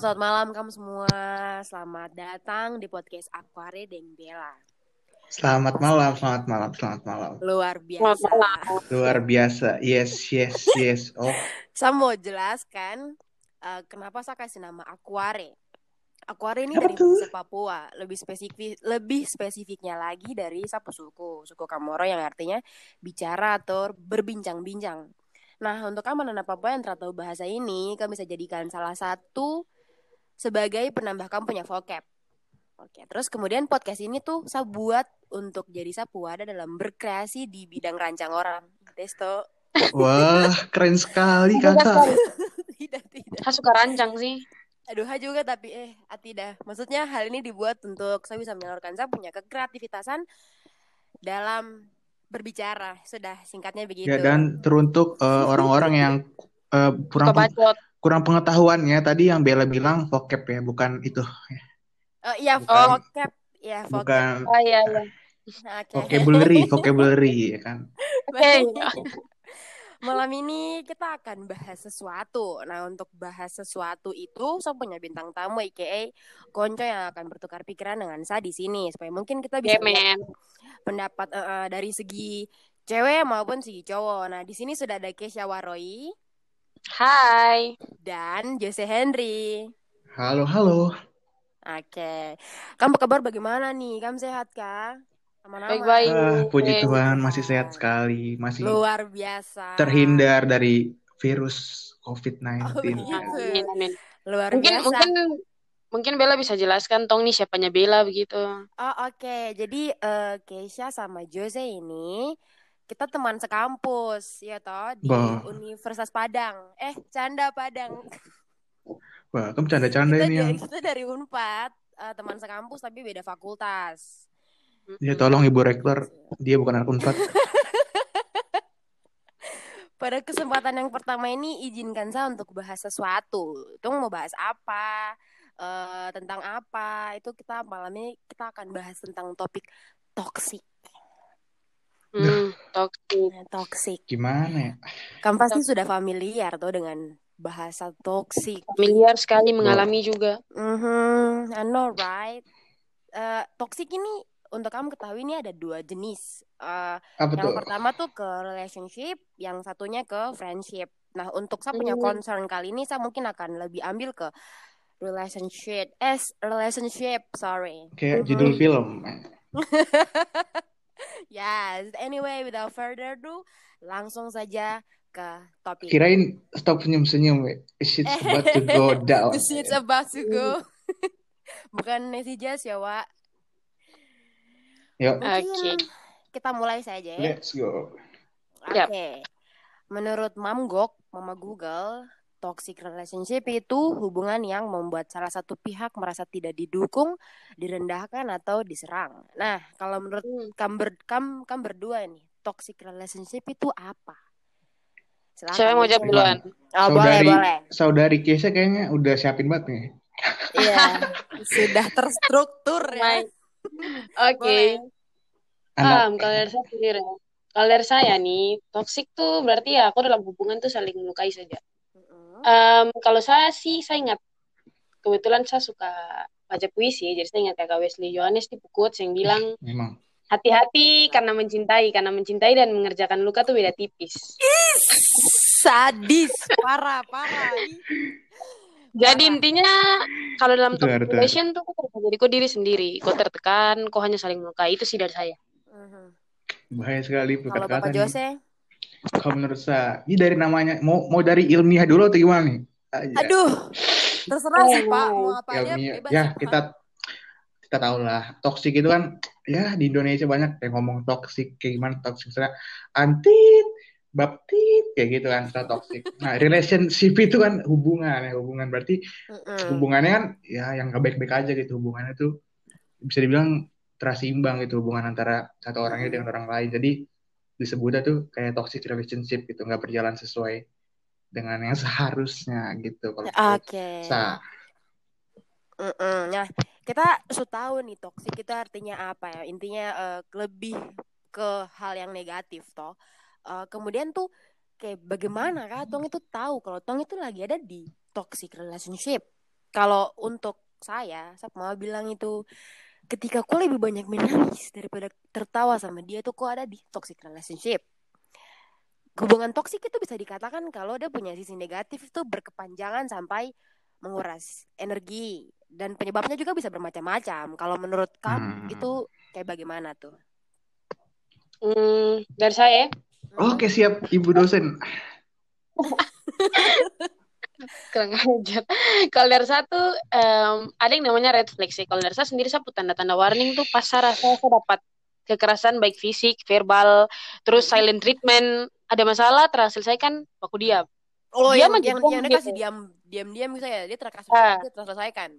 selamat malam kamu semua. Selamat datang di podcast Aquare Deng Bella. Selamat malam, selamat malam, selamat malam. Luar biasa. Luar biasa. Yes, yes, yes. Oh, Saya mau jelaskan uh, kenapa saya kasih nama Aquare. Aquare ini Apa dari tuh? bahasa Papua, lebih spesifik lebih spesifiknya lagi dari sapu suku, suku Kamoro yang artinya bicara atau berbincang-bincang. Nah, untuk anak-anak Papua yang tidak tahu bahasa ini, kami bisa jadikan salah satu sebagai penambah kamu punya vocab. Oke, terus kemudian podcast ini tuh saya buat untuk jadi sapuada dalam berkreasi di bidang rancang orang. Desto. wah, keren sekali kakak. tidak, tidak. Saya suka rancang sih. Aduh, ha juga tapi eh ah, tidak. Maksudnya hal ini dibuat untuk saya bisa menyalurkan saya punya kekreativitasan dalam berbicara. Sudah singkatnya begitu. Ya dan teruntuk eh, orang-orang yang eh, kurang bacot. Kurang pengetahuan ya. Tadi yang Bella bilang vocab ya, bukan itu. Oh iya, Bukan. vocab. Ya, vocab. Bukan Oh iya, iya. Oke. vocabulary, vocabulary ya kan. Oke. Malam ini kita akan bahas sesuatu. Nah, untuk bahas sesuatu itu, saya punya bintang tamu, aka Konco yang akan bertukar pikiran dengan saya di sini, supaya mungkin kita bisa Cemen. pendapat eh, eh, dari segi cewek maupun segi cowok. Nah, di sini sudah ada Kesha Waroi Hai. dan Jose Henry. Halo, halo. Oke, kamu kabar bagaimana nih? Kamu sehat kah? Aman-aman. Baik-baik. Ah, puji Oke. Tuhan masih sehat sekali, masih Luar biasa. terhindar dari virus COVID-19. Oh, begitu. ya. Amin, amin. Luar Mungkin biasa. mungkin mungkin Bella bisa jelaskan tong nih siapanya Bella begitu. Oh oke, jadi eh Keisha sama Jose ini kita teman sekampus ya toh di Bah. Universitas Padang. Eh, Canda Padang. Wah, kamu canda-canda ini yang. kita dari Unpad, eh, teman sekampus tapi beda fakultas. Ya tolong Ibu Rektor, dia bukan anak Unpad. Pada kesempatan yang pertama ini izinkan saya untuk bahas sesuatu. Itu mau bahas apa? eh tentang apa? Itu kita malam ini kita akan bahas tentang topik toxic. Hmm, toxic. Nah, toxic. Gimana ya? Kamu pasti sudah familiar tuh dengan bahasa toxic. Familiar sekali mengalami juga. Mhm, I know right. Eh, toxic ini untuk kamu ketahui ini ada dua jenis. Eh, Apa yang tuh? pertama tuh ke relationship, yang satunya ke friendship. Nah, untuk saya punya Hmm. concern kali ini saya mungkin akan lebih ambil ke relationship. Eh, relationship, sorry. Kayak Mhm. judul film. Yes, anyway, without further ado, langsung saja ke topik. Kirain stop senyum-senyum, we. Shit's about to go down. The shit's about to go. Bukan nasi jazz ya, Wak. Yuk, Oke. kita mulai saja ya. let's go. Oke. Yap. Menurut Mam Gok, Mama Google, toxic relationship itu hubungan yang membuat salah satu pihak merasa tidak didukung, direndahkan atau diserang. Nah, kalau menurut Hmm. kam, ber, kam, kam berdua nih, toxic relationship itu apa? Silakan. Siapa yang mau jawab duluan? Oh, boleh, Saudari, boleh. saudari Kesha kayaknya udah siapin banget nih. Iya, sudah terstruktur ya. Oke. Boleh. Anak Um, kalau dari saya sendiri, kalau dari saya nih, toxic tuh berarti ya aku dalam hubungan tuh saling melukai saja. Um, kalau saya sih, saya ingat kebetulan saya suka baca puisi, jadi saya ingat kakak Wesley Johannes di quotes yang bilang memang. hati-hati karena mencintai, karena mencintai dan mengerjakan luka tuh beda tipis. Sadis, parah, parah. Jadi Parah. intinya kalau dalam toxic relation tuh bisa jadi kau diri sendiri, kau tertekan, kau hanya saling melukai itu sih dari saya. Mhm. Bahaya sekali Kalau Bapak perkataan ini. Jose, Kalau menurut saya, ini dari namanya mau mau dari ilmiah dulu atau gimana nih? Aja. aduh, terserah sih Oh, Pak, mau apa aja bebas Ya sih, kita kita tahu lah, toksik itu kan ya di Indonesia banyak yang ngomong toksik kayak gimana toksik misalnya antit, baptit kayak gitu kan setelah toksik. Nah relationship itu kan hubungan ya hubungan berarti Mm-mm. hubungannya kan ya yang gak baik-baik aja gitu hubungannya tuh bisa dibilang terasimbang gitu hubungan antara satu orangnya dengan orang lain jadi disebutnya tuh kayak toxic relationship gitu nggak berjalan sesuai dengan yang seharusnya gitu kalau menurut Oke. saya Mm-mm. Nah, kita sudah tahu nih toksik itu artinya apa ya? Intinya eh, lebih ke hal yang negatif toh. Eh, kemudian tuh kayak bagaimana kah Tong itu tahu kalau Tong itu lagi ada di toxic relationship. kalau untuk saya saya mau bilang itu ketika kau lebih banyak menangis daripada tertawa sama dia tuh kok ada di toxic relationship hubungan toksik itu bisa dikatakan kalau dia punya sisi negatif itu berkepanjangan sampai menguras energi dan penyebabnya juga bisa bermacam-macam. Kalau menurut kamu Hmm. itu kayak bagaimana tuh? Hmm, dari saya, Oke siap ibu dosen. kurang ajar. Kalau dari satu, em, ada yang namanya red flag sih. Kalau dari saya sendiri, saya tanda-tanda warning tuh pas saya rasa saya dapat kekerasan baik fisik, verbal, terus silent treatment, ada masalah terselesaikan, aku diam. Oh, Dia yang yang, yang dia kasih diam diam-diam gitu ya, dia terkasih Ah. dia terselesaikan.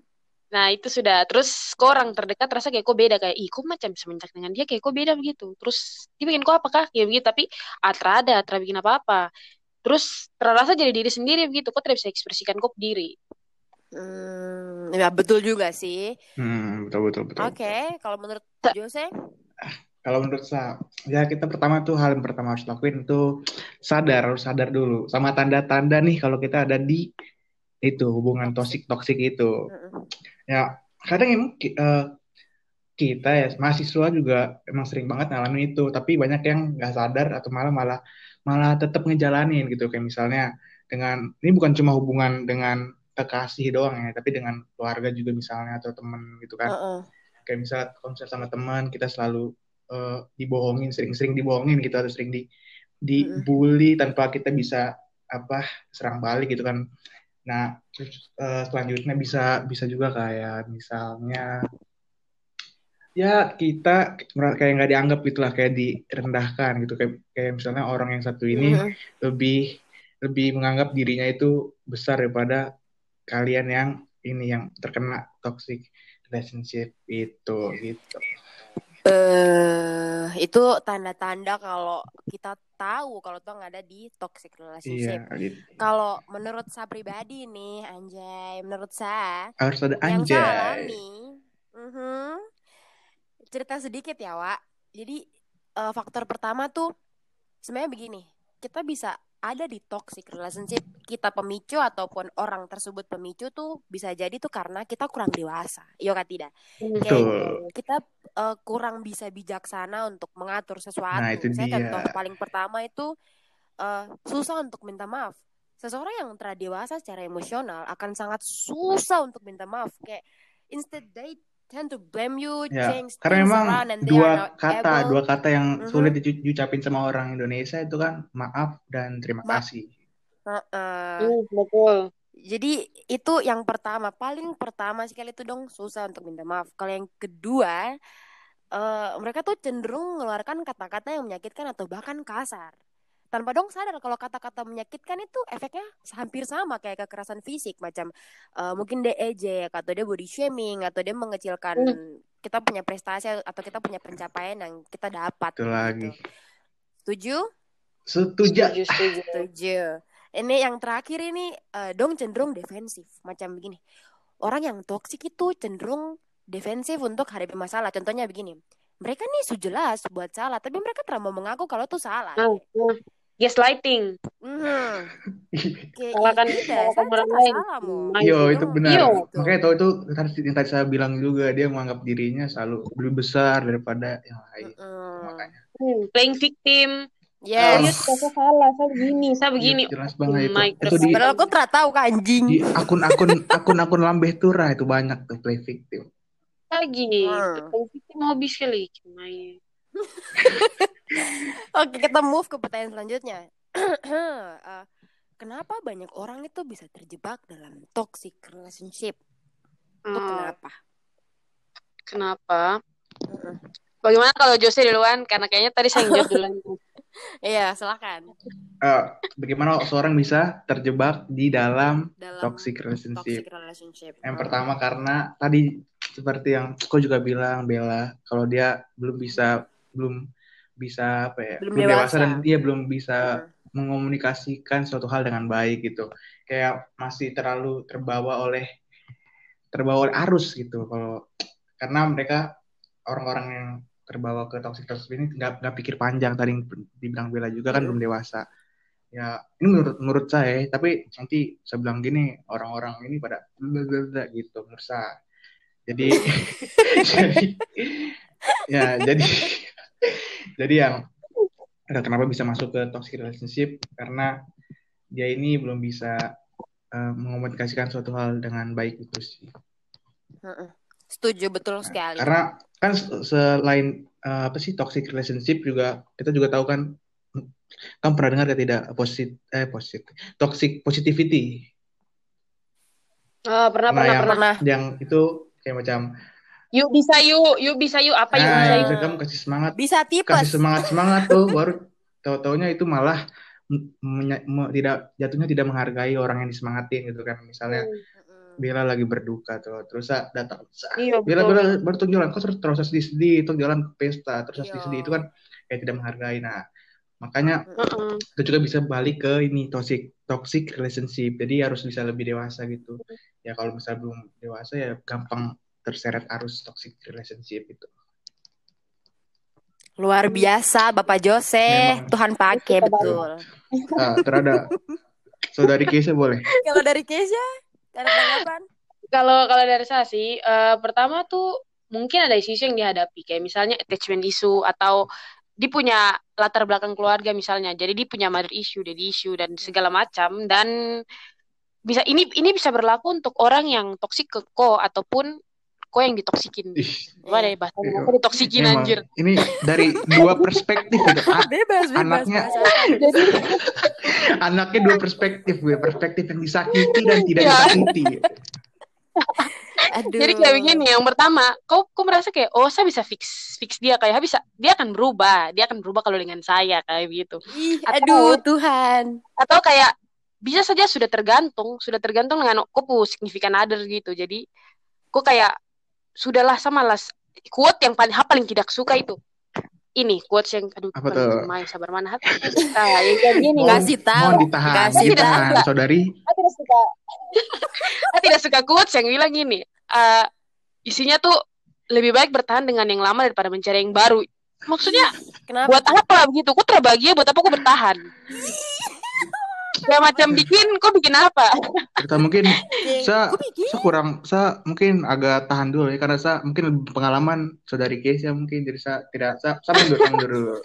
Nah, itu sudah. Terus kok orang terdekat rasa kayak kok beda. Kayak, ih kok macam semenjak dengan dia kayak kok beda begitu. Terus dia bikin kok apakah? Kayak begitu. Tapi atra ada, atra bikin apa-apa. Terus terasa jadi diri sendiri begitu. Kok tidak bisa ekspresikan kok diri. Hmm, ya betul juga sih. Hmm, betul betul betul. Oke, kalau menurut Jose, Kalau menurut saya, ya kita pertama tuh hal yang pertama harus lakuin itu sadar, harus sadar dulu sama tanda-tanda nih kalau kita ada di itu hubungan toksik toksik itu. Ya kadang emang eh, kita ya mahasiswa juga emang sering banget ngalamin itu, tapi banyak yang nggak sadar atau malah malah malah tetap ngejalanin gitu. Kayak misalnya dengan ini bukan cuma hubungan dengan kekasih doang ya, tapi dengan keluarga juga misalnya atau temen gitu kan. Heeh. kayak misalnya konser sama teman kita selalu eh, dibohongin sering-sering dibohongin gitu atau sering di dibully tanpa kita bisa apa serang balik gitu kan. Nah terus eh, selanjutnya bisa bisa juga kayak misalnya ya kita kayak nggak dianggap gitulah kayak direndahkan gitu kayak kayak misalnya orang yang satu ini Mm-mm. lebih lebih menganggap dirinya itu besar daripada kalian yang ini yang terkena toxic relationship itu gitu. Eh, itu tanda-tanda kalau kita tahu kalau tuh nggak ada di toxic relationship. Iya, gitu. Kalau menurut saya pribadi nih, anjay, menurut saya Harus ada yang saya anjay. alami, mhm, cerita sedikit ya, Wak. Jadi eh, faktor pertama tuh sebenarnya begini, kita bisa ada di toxic relationship, kita pemicu ataupun orang tersebut pemicu tuh bisa jadi tuh karena kita kurang dewasa, iya kan tidak? Kayak kita eh, kurang bisa bijaksana untuk mengatur sesuatu. Nah, itu Saya dia. contoh paling pertama itu eh, susah untuk minta maaf. Seseorang yang telah dewasa secara emosional akan sangat susah untuk minta maaf. Kayak instead they tend to blame you, Ya, change karena memang dua kata, able. dua kata yang Mhm. sulit dicu- diucapin sama orang Indonesia itu kan maaf dan terima Ma- kasih. Heeh. Hmm, betul. Jadi itu yang pertama, paling pertama sekali itu dong susah untuk minta maaf. Kalau yang kedua, eh, mereka tuh cenderung mengeluarkan kata-kata yang menyakitkan atau bahkan kasar. Tanpa dong sadar kalau kata-kata menyakitkan itu efeknya hampir sama kayak kekerasan fisik, macam eh, mungkin dia ejek atau dia body shaming atau dia mengecilkan kita punya prestasi atau kita punya pencapaian yang kita dapat. Itu lagi. gitu. Setuju? Setuju. Setuju, setuju. Setuju. Ini yang terakhir ini eh, dong cenderung defensif macam begini. Orang yang toksik itu cenderung defensif untuk hadapi masalah. Contohnya begini. Mereka nih sudah jelas buat salah, tapi mereka mau mengaku kalau itu salah. Nah, nah. Gaslighting. Kayak Salahkan tidak, salahkan saya orang lain. Yo, Gitu itu benar. Iya. Makanya tahu itu yang tadi saya bilang juga dia menganggap dirinya selalu lebih besar daripada yang lain. Mm-mm. Makanya. Hmm, playing victim. Oh, Yes. iya, saya salah, saya begini, saya begini. Iya, jelas banget itu. My Itu di Padahal aku tidak tahu kak anjing. di akun-akun akun-akun lambeh turah itu banyak tuh play victim. Lagi. Hmm. Playing victim hobi sekali. Gimana? Oke, kita move ke pertanyaan selanjutnya. Eh, kenapa banyak orang itu bisa terjebak dalam toxic relationship? Itu Hmm, kenapa? kenapa? Mm-mm. Bagaimana kalau Jose duluan? Karena kayaknya tadi saya yang jawab duluan. Iya, silakan. Eh, bagaimana seorang bisa terjebak di dalam Dalam toxic relationship? toxic relationship. Yang Hmm. pertama karena tadi seperti yang kau juga bilang Bella, kalau dia belum bisa belum bisa apa ya Belum dewasa. dewasa. dan dia belum bisa Hmm. mengkomunikasikan suatu hal dengan baik gitu kayak masih terlalu terbawa oleh terbawa oleh arus gitu kalau karena mereka orang-orang yang terbawa ke toxic relationship ini nggak nggak pikir panjang tadi dibilang Bella juga kan Hmm. belum dewasa ya ini menurut menurut saya tapi nanti saya bilang gini orang-orang ini pada blablabla gitu menurut saya jadi jadi ya jadi jadi yang kenapa bisa masuk ke toxic relationship karena dia ini belum bisa uh, mengomunikasikan suatu hal dengan baik itu sih setuju betul sekali karena kan selain uh, apa sih toxic relationship juga kita juga tahu kan kamu pernah dengar ya tidak posit eh posit toxic positivity? Oh, pernah nah, pernah yang, pernah. Yang itu kayak macam Yuk bisa yuk, yuk bisa yuk apa yuk nah, bisa yuk. kamu kasih semangat. Bisa tipes. Kasih semangat semangat tuh baru tahu-taunya itu malah tidak jatuhnya tidak menghargai orang yang disemangatin gitu kan misalnya hmm. Bila lagi berduka tuh terus datang iya, Bila Bila baru jalan kok terus terus sedih sedih itu jalan ke pesta terus sedih sedih itu kan kayak tidak menghargai nah Makanya uh-uh. itu juga bisa balik ke ini toxic toxic relationship. Jadi harus bisa lebih dewasa gitu. Ya kalau misalnya belum dewasa ya gampang terseret arus toxic relationship itu. Luar biasa Bapak Jose, Memang. Tuhan pakai betul. Nah, terada saudari Keisha boleh. Kalau dari Keisha, ada tanggapan? Kalau kalau dari saya sih, uh, pertama tuh mungkin ada isu yang dihadapi kayak misalnya attachment issue atau dia punya latar belakang keluarga misalnya jadi dia punya mother issue daddy issue dan segala macam dan bisa ini ini bisa berlaku untuk orang yang toksik ke ko ataupun ko yang ditoksikin gimana ya bahasa iya. kok ditoksikin Emang, anjir ini dari dua perspektif gitu bebas, bebas anaknya jadi anaknya dua perspektif gue perspektif yang disakiti dan tidak ya. disakiti Aduh. Jadi kayak begini, yang pertama, kau kau merasa kayak oh saya bisa fix fix dia kayak bisa dia akan berubah, dia akan berubah kalau dengan saya kayak gitu. Ih, atau, aduh Tuhan. Atau kayak bisa saja sudah tergantung, sudah tergantung dengan kau signifikan other gitu. Jadi kok kayak sudahlah sama lah quote yang paling paling tidak suka itu. Ini quotes yang aduh apa tuh? main sabar mana hati nah yang kayak gini kasih tahu. mohon ditahan kasih ditahan tahu. saudari. Saya tidak suka. Saya tidak suka quotes yang bilang gini uh, isinya tuh lebih baik bertahan dengan yang lama daripada mencari yang baru. Maksudnya Kenapa? buat apa begitu? Kok terbahagia? Buat apa kok bertahan kayak macam bikin kok bikin apa? Kita mungkin saya saya kurang saya mungkin agak tahan dulu ya karena saya mungkin pengalaman saudari Keisha mungkin jadi saya tidak saya, saya mundur mundur dulu.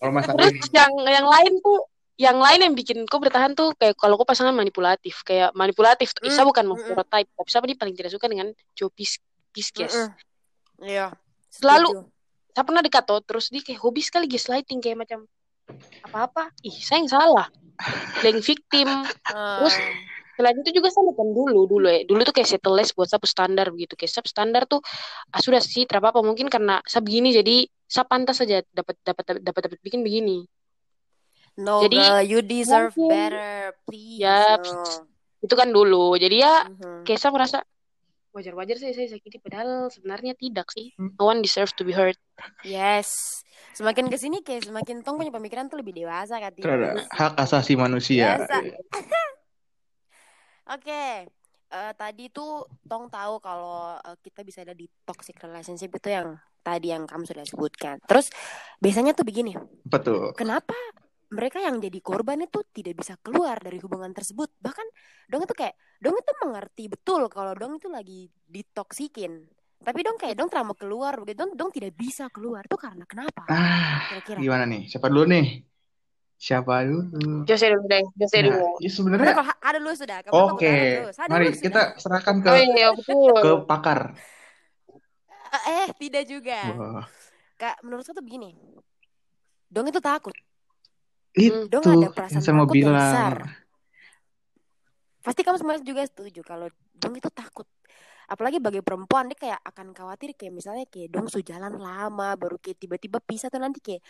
Kalau masalah terus ini. yang yang lain tuh yang lain yang bikin kok bertahan tuh kayak kalau kok pasangan manipulatif kayak manipulatif mm, Isa bukan mm, type tapi siapa dia paling tidak suka dengan Joe Pis Piskes mm, iya selalu saya pernah dekat tuh terus dia kayak hobi sekali gaslighting kayak macam apa-apa. Ih saya yang salah. Playing victim. Terus selain itu juga sama kan dulu dulu ya. Dulu tuh kayak settle less buat sub standar begitu. Kayak sub standar tuh ah, sudah sih terapa apa mungkin karena sub begini jadi sub pantas saja. Dapat dapat dapat dapat bikin begini. No jadi girl, you deserve mungkin, better. Please. Ya no. itu kan dulu. Jadi ya uh-huh. kayak saya merasa wajar-wajar sih saya sakiti padahal sebenarnya tidak sih. Hmm. no one deserves to be hurt. Yes. Semakin ke sini kayak semakin tong punya pemikiran tuh lebih dewasa kan hak asasi manusia. Oke okay. uh, eh, tadi tuh tong tahu kalau uh, kita bisa ada di toxic relationship itu yang tadi yang kamu sudah sebutkan. Terus biasanya tuh begini. Betul kenapa mereka yang jadi korban itu tidak bisa keluar dari hubungan tersebut. Bahkan dong itu kayak dong itu mengerti betul kalau dong itu lagi ditoksikin. Tapi dong kayak dong terlalu keluar begitu. Dong, dong tidak bisa keluar. Itu karena kenapa? Ah kira-kira. gimana nih? Siapa dulu nih? Siapa dulu? Jose dulu deh Jose nah, dulu. ya sebenarnya ada dulu sudah. Oke okay. mari dulu, kita sudah. serahkan ke oh, iya, betul. ke pakar. Eh, eh tidak juga. Wah. kak menurut saya tuh begini. Dong itu takut itu dong ada perasaan yang sama takut bilang. yang besar. Pasti kamu semua juga setuju kalau dong itu takut. Apalagi bagi perempuan dia kayak akan khawatir kayak misalnya kayak dong sujalan lama baru kayak tiba-tiba pisah tuh nanti kayak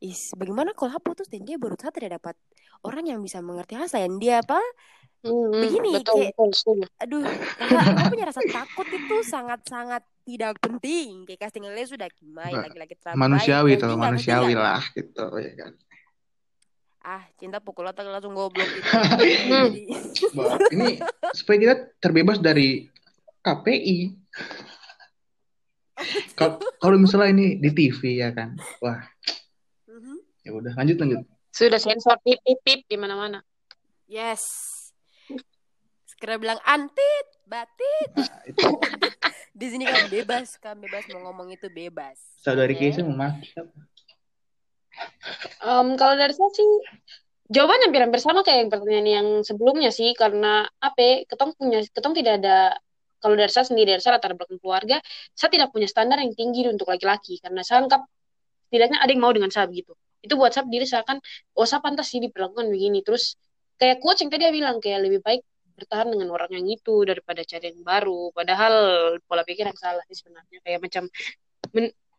is bagaimana kalau putus dan dia baru saja tidak dapat orang yang bisa mengerti yang dia apa hmm, begini betul, kayak betul, aduh aku punya rasa takut itu sangat sangat tidak penting kayak casting sudah gimana lagi-lagi manusiawi tuh manusiawi lah gitu ya kan ah cinta pukul otak langsung goblok gitu. ini supaya kita terbebas dari KPI. Kalau misalnya ini di TV ya kan, wah, mm-hmm. ya udah lanjut lanjut. Sudah sensor pip pip pip di mana-mana. Yes. Segera bilang antit, batit. Nah, itu Di sini kan bebas, kan bebas mau ngomong itu bebas. saudari Oke. Keisha memaki Em, kalau dari saya sih jawabannya hampir-hampir sama kayak yang pertanyaan yang sebelumnya sih karena apa ya, ketong punya ketong tidak ada kalau dari saya sendiri dari saya latar belakang keluarga saya tidak punya standar yang tinggi untuk laki-laki karena saya anggap setidaknya ada yang mau dengan saya begitu. Itu buat saya diri saya kan oh saya pantas sih diperlakukan begini. Terus kayak coach yang tadi dia bilang kayak lebih baik bertahan dengan orang yang itu daripada cari yang baru. Padahal pola pikir yang salah sih sebenarnya. Kayak macam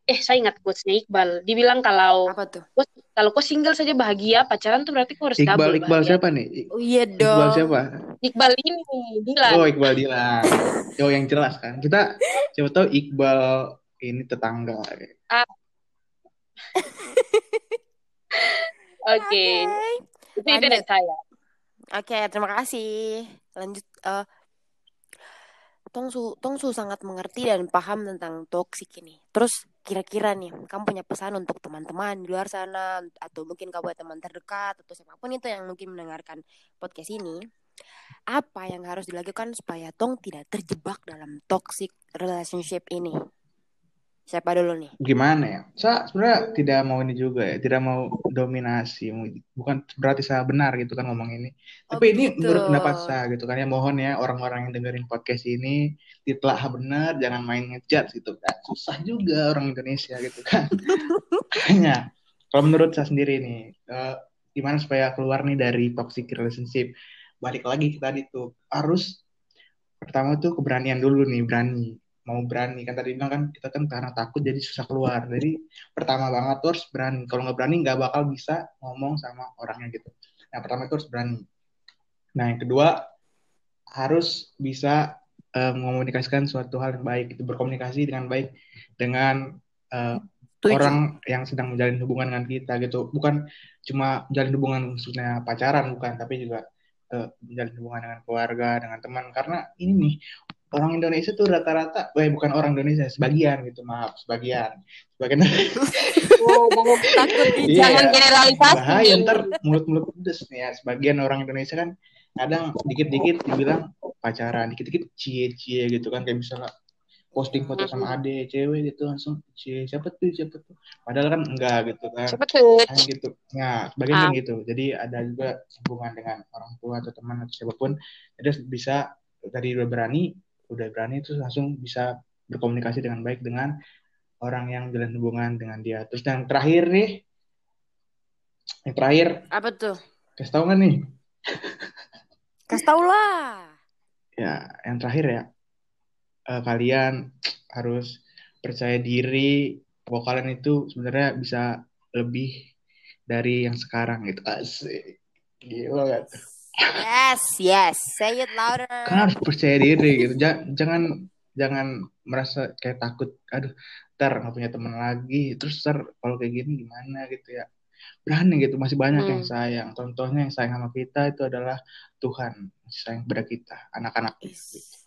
eh saya ingat quotesnya Iqbal dibilang kalau Apa tuh? Kok- kalau kau single saja bahagia, pacaran tuh berarti kau harus Iqbal double Iqbal bahagia. siapa nih? Oh iya Iqbal dong. siapa? Iqbal ini, Dilan. Oh Iqbal Dilan. Oh yang jelas kan. Kita siapa tahu Iqbal ini tetangga. Oke, itu itu dari saya. Oke, terima kasih. Lanjut. eh Tong Su, Tong Su sangat mengerti dan paham tentang toxic ini. Terus kira-kira nih, kamu punya pesan untuk teman-teman di luar sana atau mungkin kamu teman terdekat atau siapa pun itu yang mungkin mendengarkan podcast ini, apa yang harus dilakukan supaya Tong tidak terjebak dalam toxic relationship ini? Siapa dulu nih? Gimana ya? Saya sebenarnya tidak mau ini juga ya, tidak mau dominasi. Bukan berarti saya benar gitu kan ngomong ini. Oh, Tapi ini begitu. menurut pendapat saya gitu kan ya. Mohon ya orang-orang yang dengerin podcast ini ditelah benar, jangan main ngejudge gitu kan. Susah juga orang Indonesia gitu kan. Makanya kalau menurut saya sendiri nih, eh, gimana supaya keluar nih dari toxic relationship? Balik lagi ke tadi tuh harus pertama tuh keberanian dulu nih, berani mau berani. Kan tadi bilang kan kita kan karena takut jadi susah keluar. Jadi pertama banget tuh harus berani. Kalau nggak berani nggak bakal bisa ngomong sama orangnya gitu. Nah pertama itu harus berani. Nah yang kedua harus bisa eh, mengomunikasikan suatu hal yang baik itu berkomunikasi dengan baik dengan Setuju. orang yang sedang menjalin hubungan dengan kita gitu. Bukan cuma menjalin hubungan maksudnya pacaran bukan. Tapi juga eh, menjalin hubungan dengan keluarga dengan teman. Karena ini nih orang Indonesia tuh rata-rata, eh bukan orang Indonesia, sebagian gitu, maaf, sebagian, sebagian Oh, jangan, Takut Iya. jangan generalisasi. bahaya ntar mulut-mulut pedes nih ya, sebagian orang Indonesia kan kadang dikit-dikit dibilang pacaran, dikit-dikit cie-cie gitu kan, kayak misalnya posting foto sama ade cewek gitu langsung cie siapa tuh siapa tuh padahal kan enggak gitu kan Siapa tuh? kan gitu nah sebagian Ah. gitu jadi ada juga hubungan dengan orang tua atau teman atau siapa pun jadi bisa tadi udah berani udah berani terus langsung bisa berkomunikasi dengan baik dengan orang yang jalan hubungan dengan dia terus yang terakhir nih yang terakhir Apa tuh? kasih nggak nih Kasih tau lah. ya yang terakhir ya eh, kalian harus percaya diri bahwa kalian itu sebenarnya bisa lebih dari yang sekarang gitu asik gila gak tuh? Yes, yes. Say it louder. kan harus percaya diri gitu Ja- jangan jangan merasa kayak takut aduh ntar nggak punya teman lagi terus ntar kalau kayak gini gimana gitu ya berani gitu masih banyak Hmm. yang sayang contohnya yang sayang sama kita itu adalah Tuhan masih sayang pada kita anak-anak Is.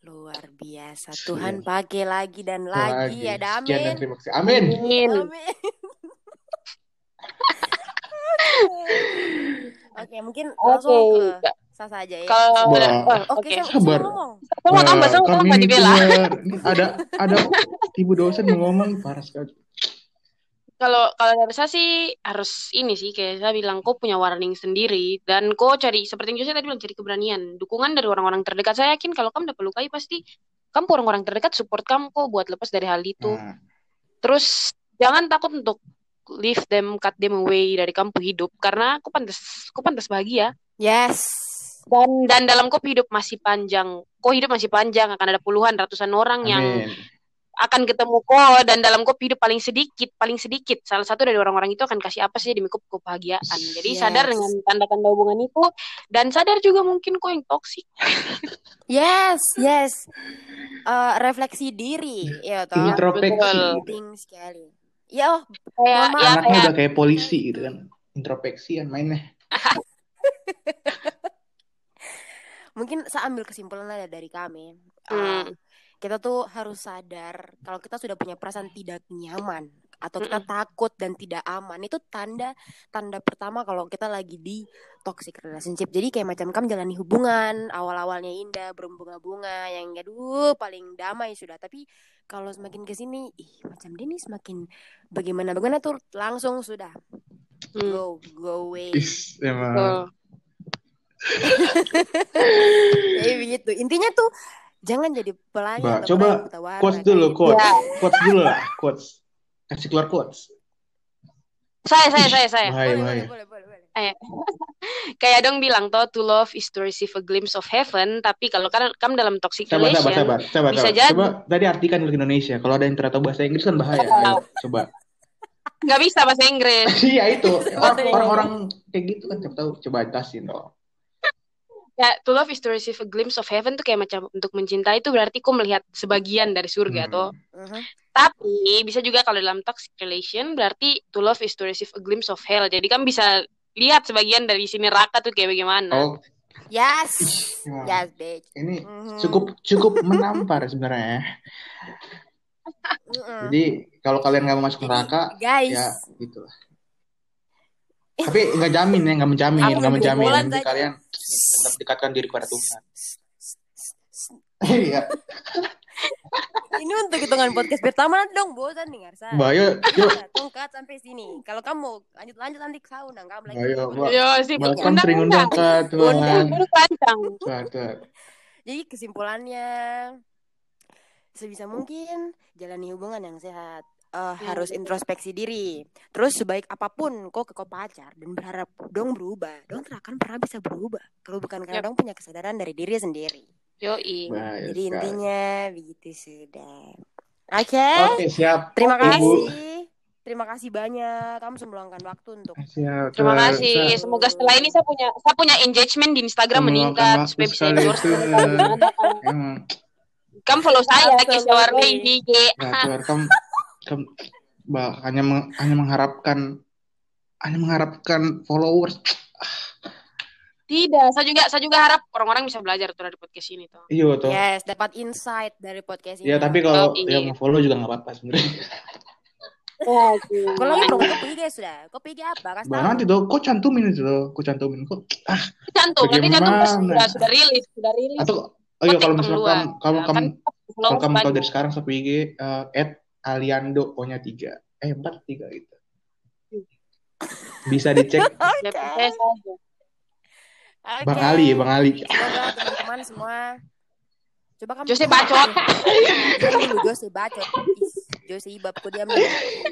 Luar biasa. Tuhan pakai lagi dan lagi, ya Sekian dan terima kasih amin Amin. Amin. Oke, mungkin Oke. langsung ke Sasa aja ya. Kalau Oke, Sabar. ngomong? Sama kamu, sama ini Dibela. ada ada ibu dosen mau ngomong parah sekali Kalau kalau dari saya sih harus ini sih kayak saya bilang kok punya warning sendiri dan kok cari seperti yang Jose tadi bilang cari keberanian, dukungan dari orang-orang terdekat. Saya yakin kalau kamu dapat lukai pasti kamu orang-orang terdekat support kamu kok buat lepas dari hal itu. nah, Terus jangan takut untuk leave them, cut them away dari kamu hidup karena aku pantas, aku pantas bahagia. Yes. Dan dan dalam kop hidup masih panjang, kok hidup masih panjang akan ada puluhan ratusan orang yang amin akan ketemu kok dan dalam kop hidup paling sedikit, paling sedikit salah satu dari orang-orang itu akan kasih apa sih demi kop kebahagiaan. Jadi Yes. sadar dengan tanda-tanda hubungan itu dan sadar juga mungkin kok yang toksik. Yes, yes. Eh, refleksi diri, ya toh. introspeksi betul. Penting sekali. Ya, oh, Kayak ya anaknya kayak udah kayak polisi gitu kan introspeksi kan mainnya mungkin saya ambil kesimpulan lah dari kami. Hmm. kita tuh harus sadar kalau kita sudah punya perasaan tidak nyaman atau kita takut dan tidak aman itu tanda tanda pertama kalau kita lagi di toxic relationship jadi kayak macam kamu jalani hubungan awal-awalnya indah berbunga-bunga yang aduh paling damai sudah tapi kalau semakin ke sini ih macam dia nih semakin bagaimana bagaimana tuh langsung sudah Hmm. go go away Is, emang. Oh. Kayak begitu intinya tuh jangan jadi atau coba Quotes dulu, kayak quotes. Ya. Quotes dulu lah, quotes. Kasih keluar quotes. Saya, saya, saya, saya. Bahaya, boleh, bahaya. boleh, boleh, boleh, boleh. Eh, kayak dong bilang toh to love is to receive a glimpse of heaven tapi kalau kan kamu dalam toxic Sabar, relation sabar, sabar, sabar, bisa sabar. jadi. Coba tadi artikan ke Indonesia. Kalau ada yang ternyata bahasa Inggris kan bahaya. Ayo, coba. nggak bisa bahasa Inggris Iya itu. Orang-orang kayak gitu kan coba tahu. Coba jelasin dong. Ya to love is to receive a glimpse of heaven tuh kayak macam untuk mencintai itu berarti kau melihat sebagian dari surga Hmm. toh Mhm. tapi bisa juga kalau dalam toxic relation berarti to love is to receive a glimpse of hell jadi kan bisa lihat sebagian dari sini neraka tuh kayak bagaimana Oh, Yes, emang. yes, bitch. ini Mhm. cukup cukup menampar sebenarnya. ya. Jadi kalau kalian nggak mau masuk neraka, guys, ya gitulah. Tapi nggak jamin ya, nggak menjamin, nggak menjamin. Nanti kalian tetap dekatkan diri kepada Tuhan. Iya. ini untuk hitungan podcast pertama nanti dong bosan nih Arsa. Yuk. Udah, Tongkat sampai sini. Kalau kamu lanjut lanjut nanti ke undang kamu lagi. Ayo, Mbak. yo sih undang Tuhan. Jadi kesimpulannya sebisa mungkin jalani hubungan yang sehat. Eh, harus introspeksi diri. Terus sebaik apa pun kok ke kau pacar dan berharap dong berubah, dong tak akan pernah bisa berubah. Kalau bukan karena Yap. dong punya kesadaran dari diri sendiri. yoi Bahaya Jadi sekali. intinya begitu sudah. Oke. Oke, siap. Terima Ibu. kasih. Terima kasih banyak. Kamu meluangkan waktu untuk Siap. terima kasih Saya semoga setelah ini saya punya saya punya engagement di Instagram meningkat supaya bisa endorse kamu follow saya. Kisah Warni di IG ya kamu, hanya meng- hanya mengharapkan hanya mengharapkan followers. tidak saya juga saya juga harap orang-orang bisa belajar tuh dari podcast ini tuh Iya tuh. Yes, dapat insight dari podcast ini. Ya tapi kalau Oh, yang mau follow juga nggak apa-apa sebenarnya. Kalau lagi promo kau IG sudah. Kau IG apa? Kasih Bah, tahu. nanti tuh, kok cantumin itu tuh, kok cantumin kok. Ah, cantum nanti cantum pas Bagaimana? sudah sudah rilis sudah rilis atau oh iya kalau misalkan kamu kalau Nah, kamu kan kalau kamu tahu dari sekarang satu IG eh, at Aliando O-nya tiga eh empat tiga gitu. Bisa dicek Ya, saja. Oke. Bang Ali, Bang Ali. Semoga teman-teman semua Coba kamu Jose bacot. Jose bacot. Jose ibabku diam.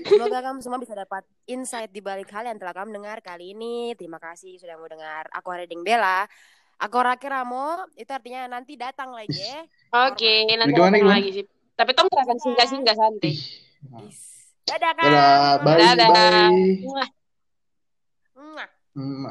Semoga kamu semua bisa dapat insight di balik hal yang telah kamu dengar kali ini. Terima kasih sudah mau dengar. Aku Reading Bella. Aku Raki Ramo. Itu artinya nanti datang lagi ya. Oke, nanti Gimana, datang lagi sih. Tapi tong akan singgah-singgah santai. Dadah kan. Dadah, bye, Dadah. bye. Muah. Mwah. Hmm,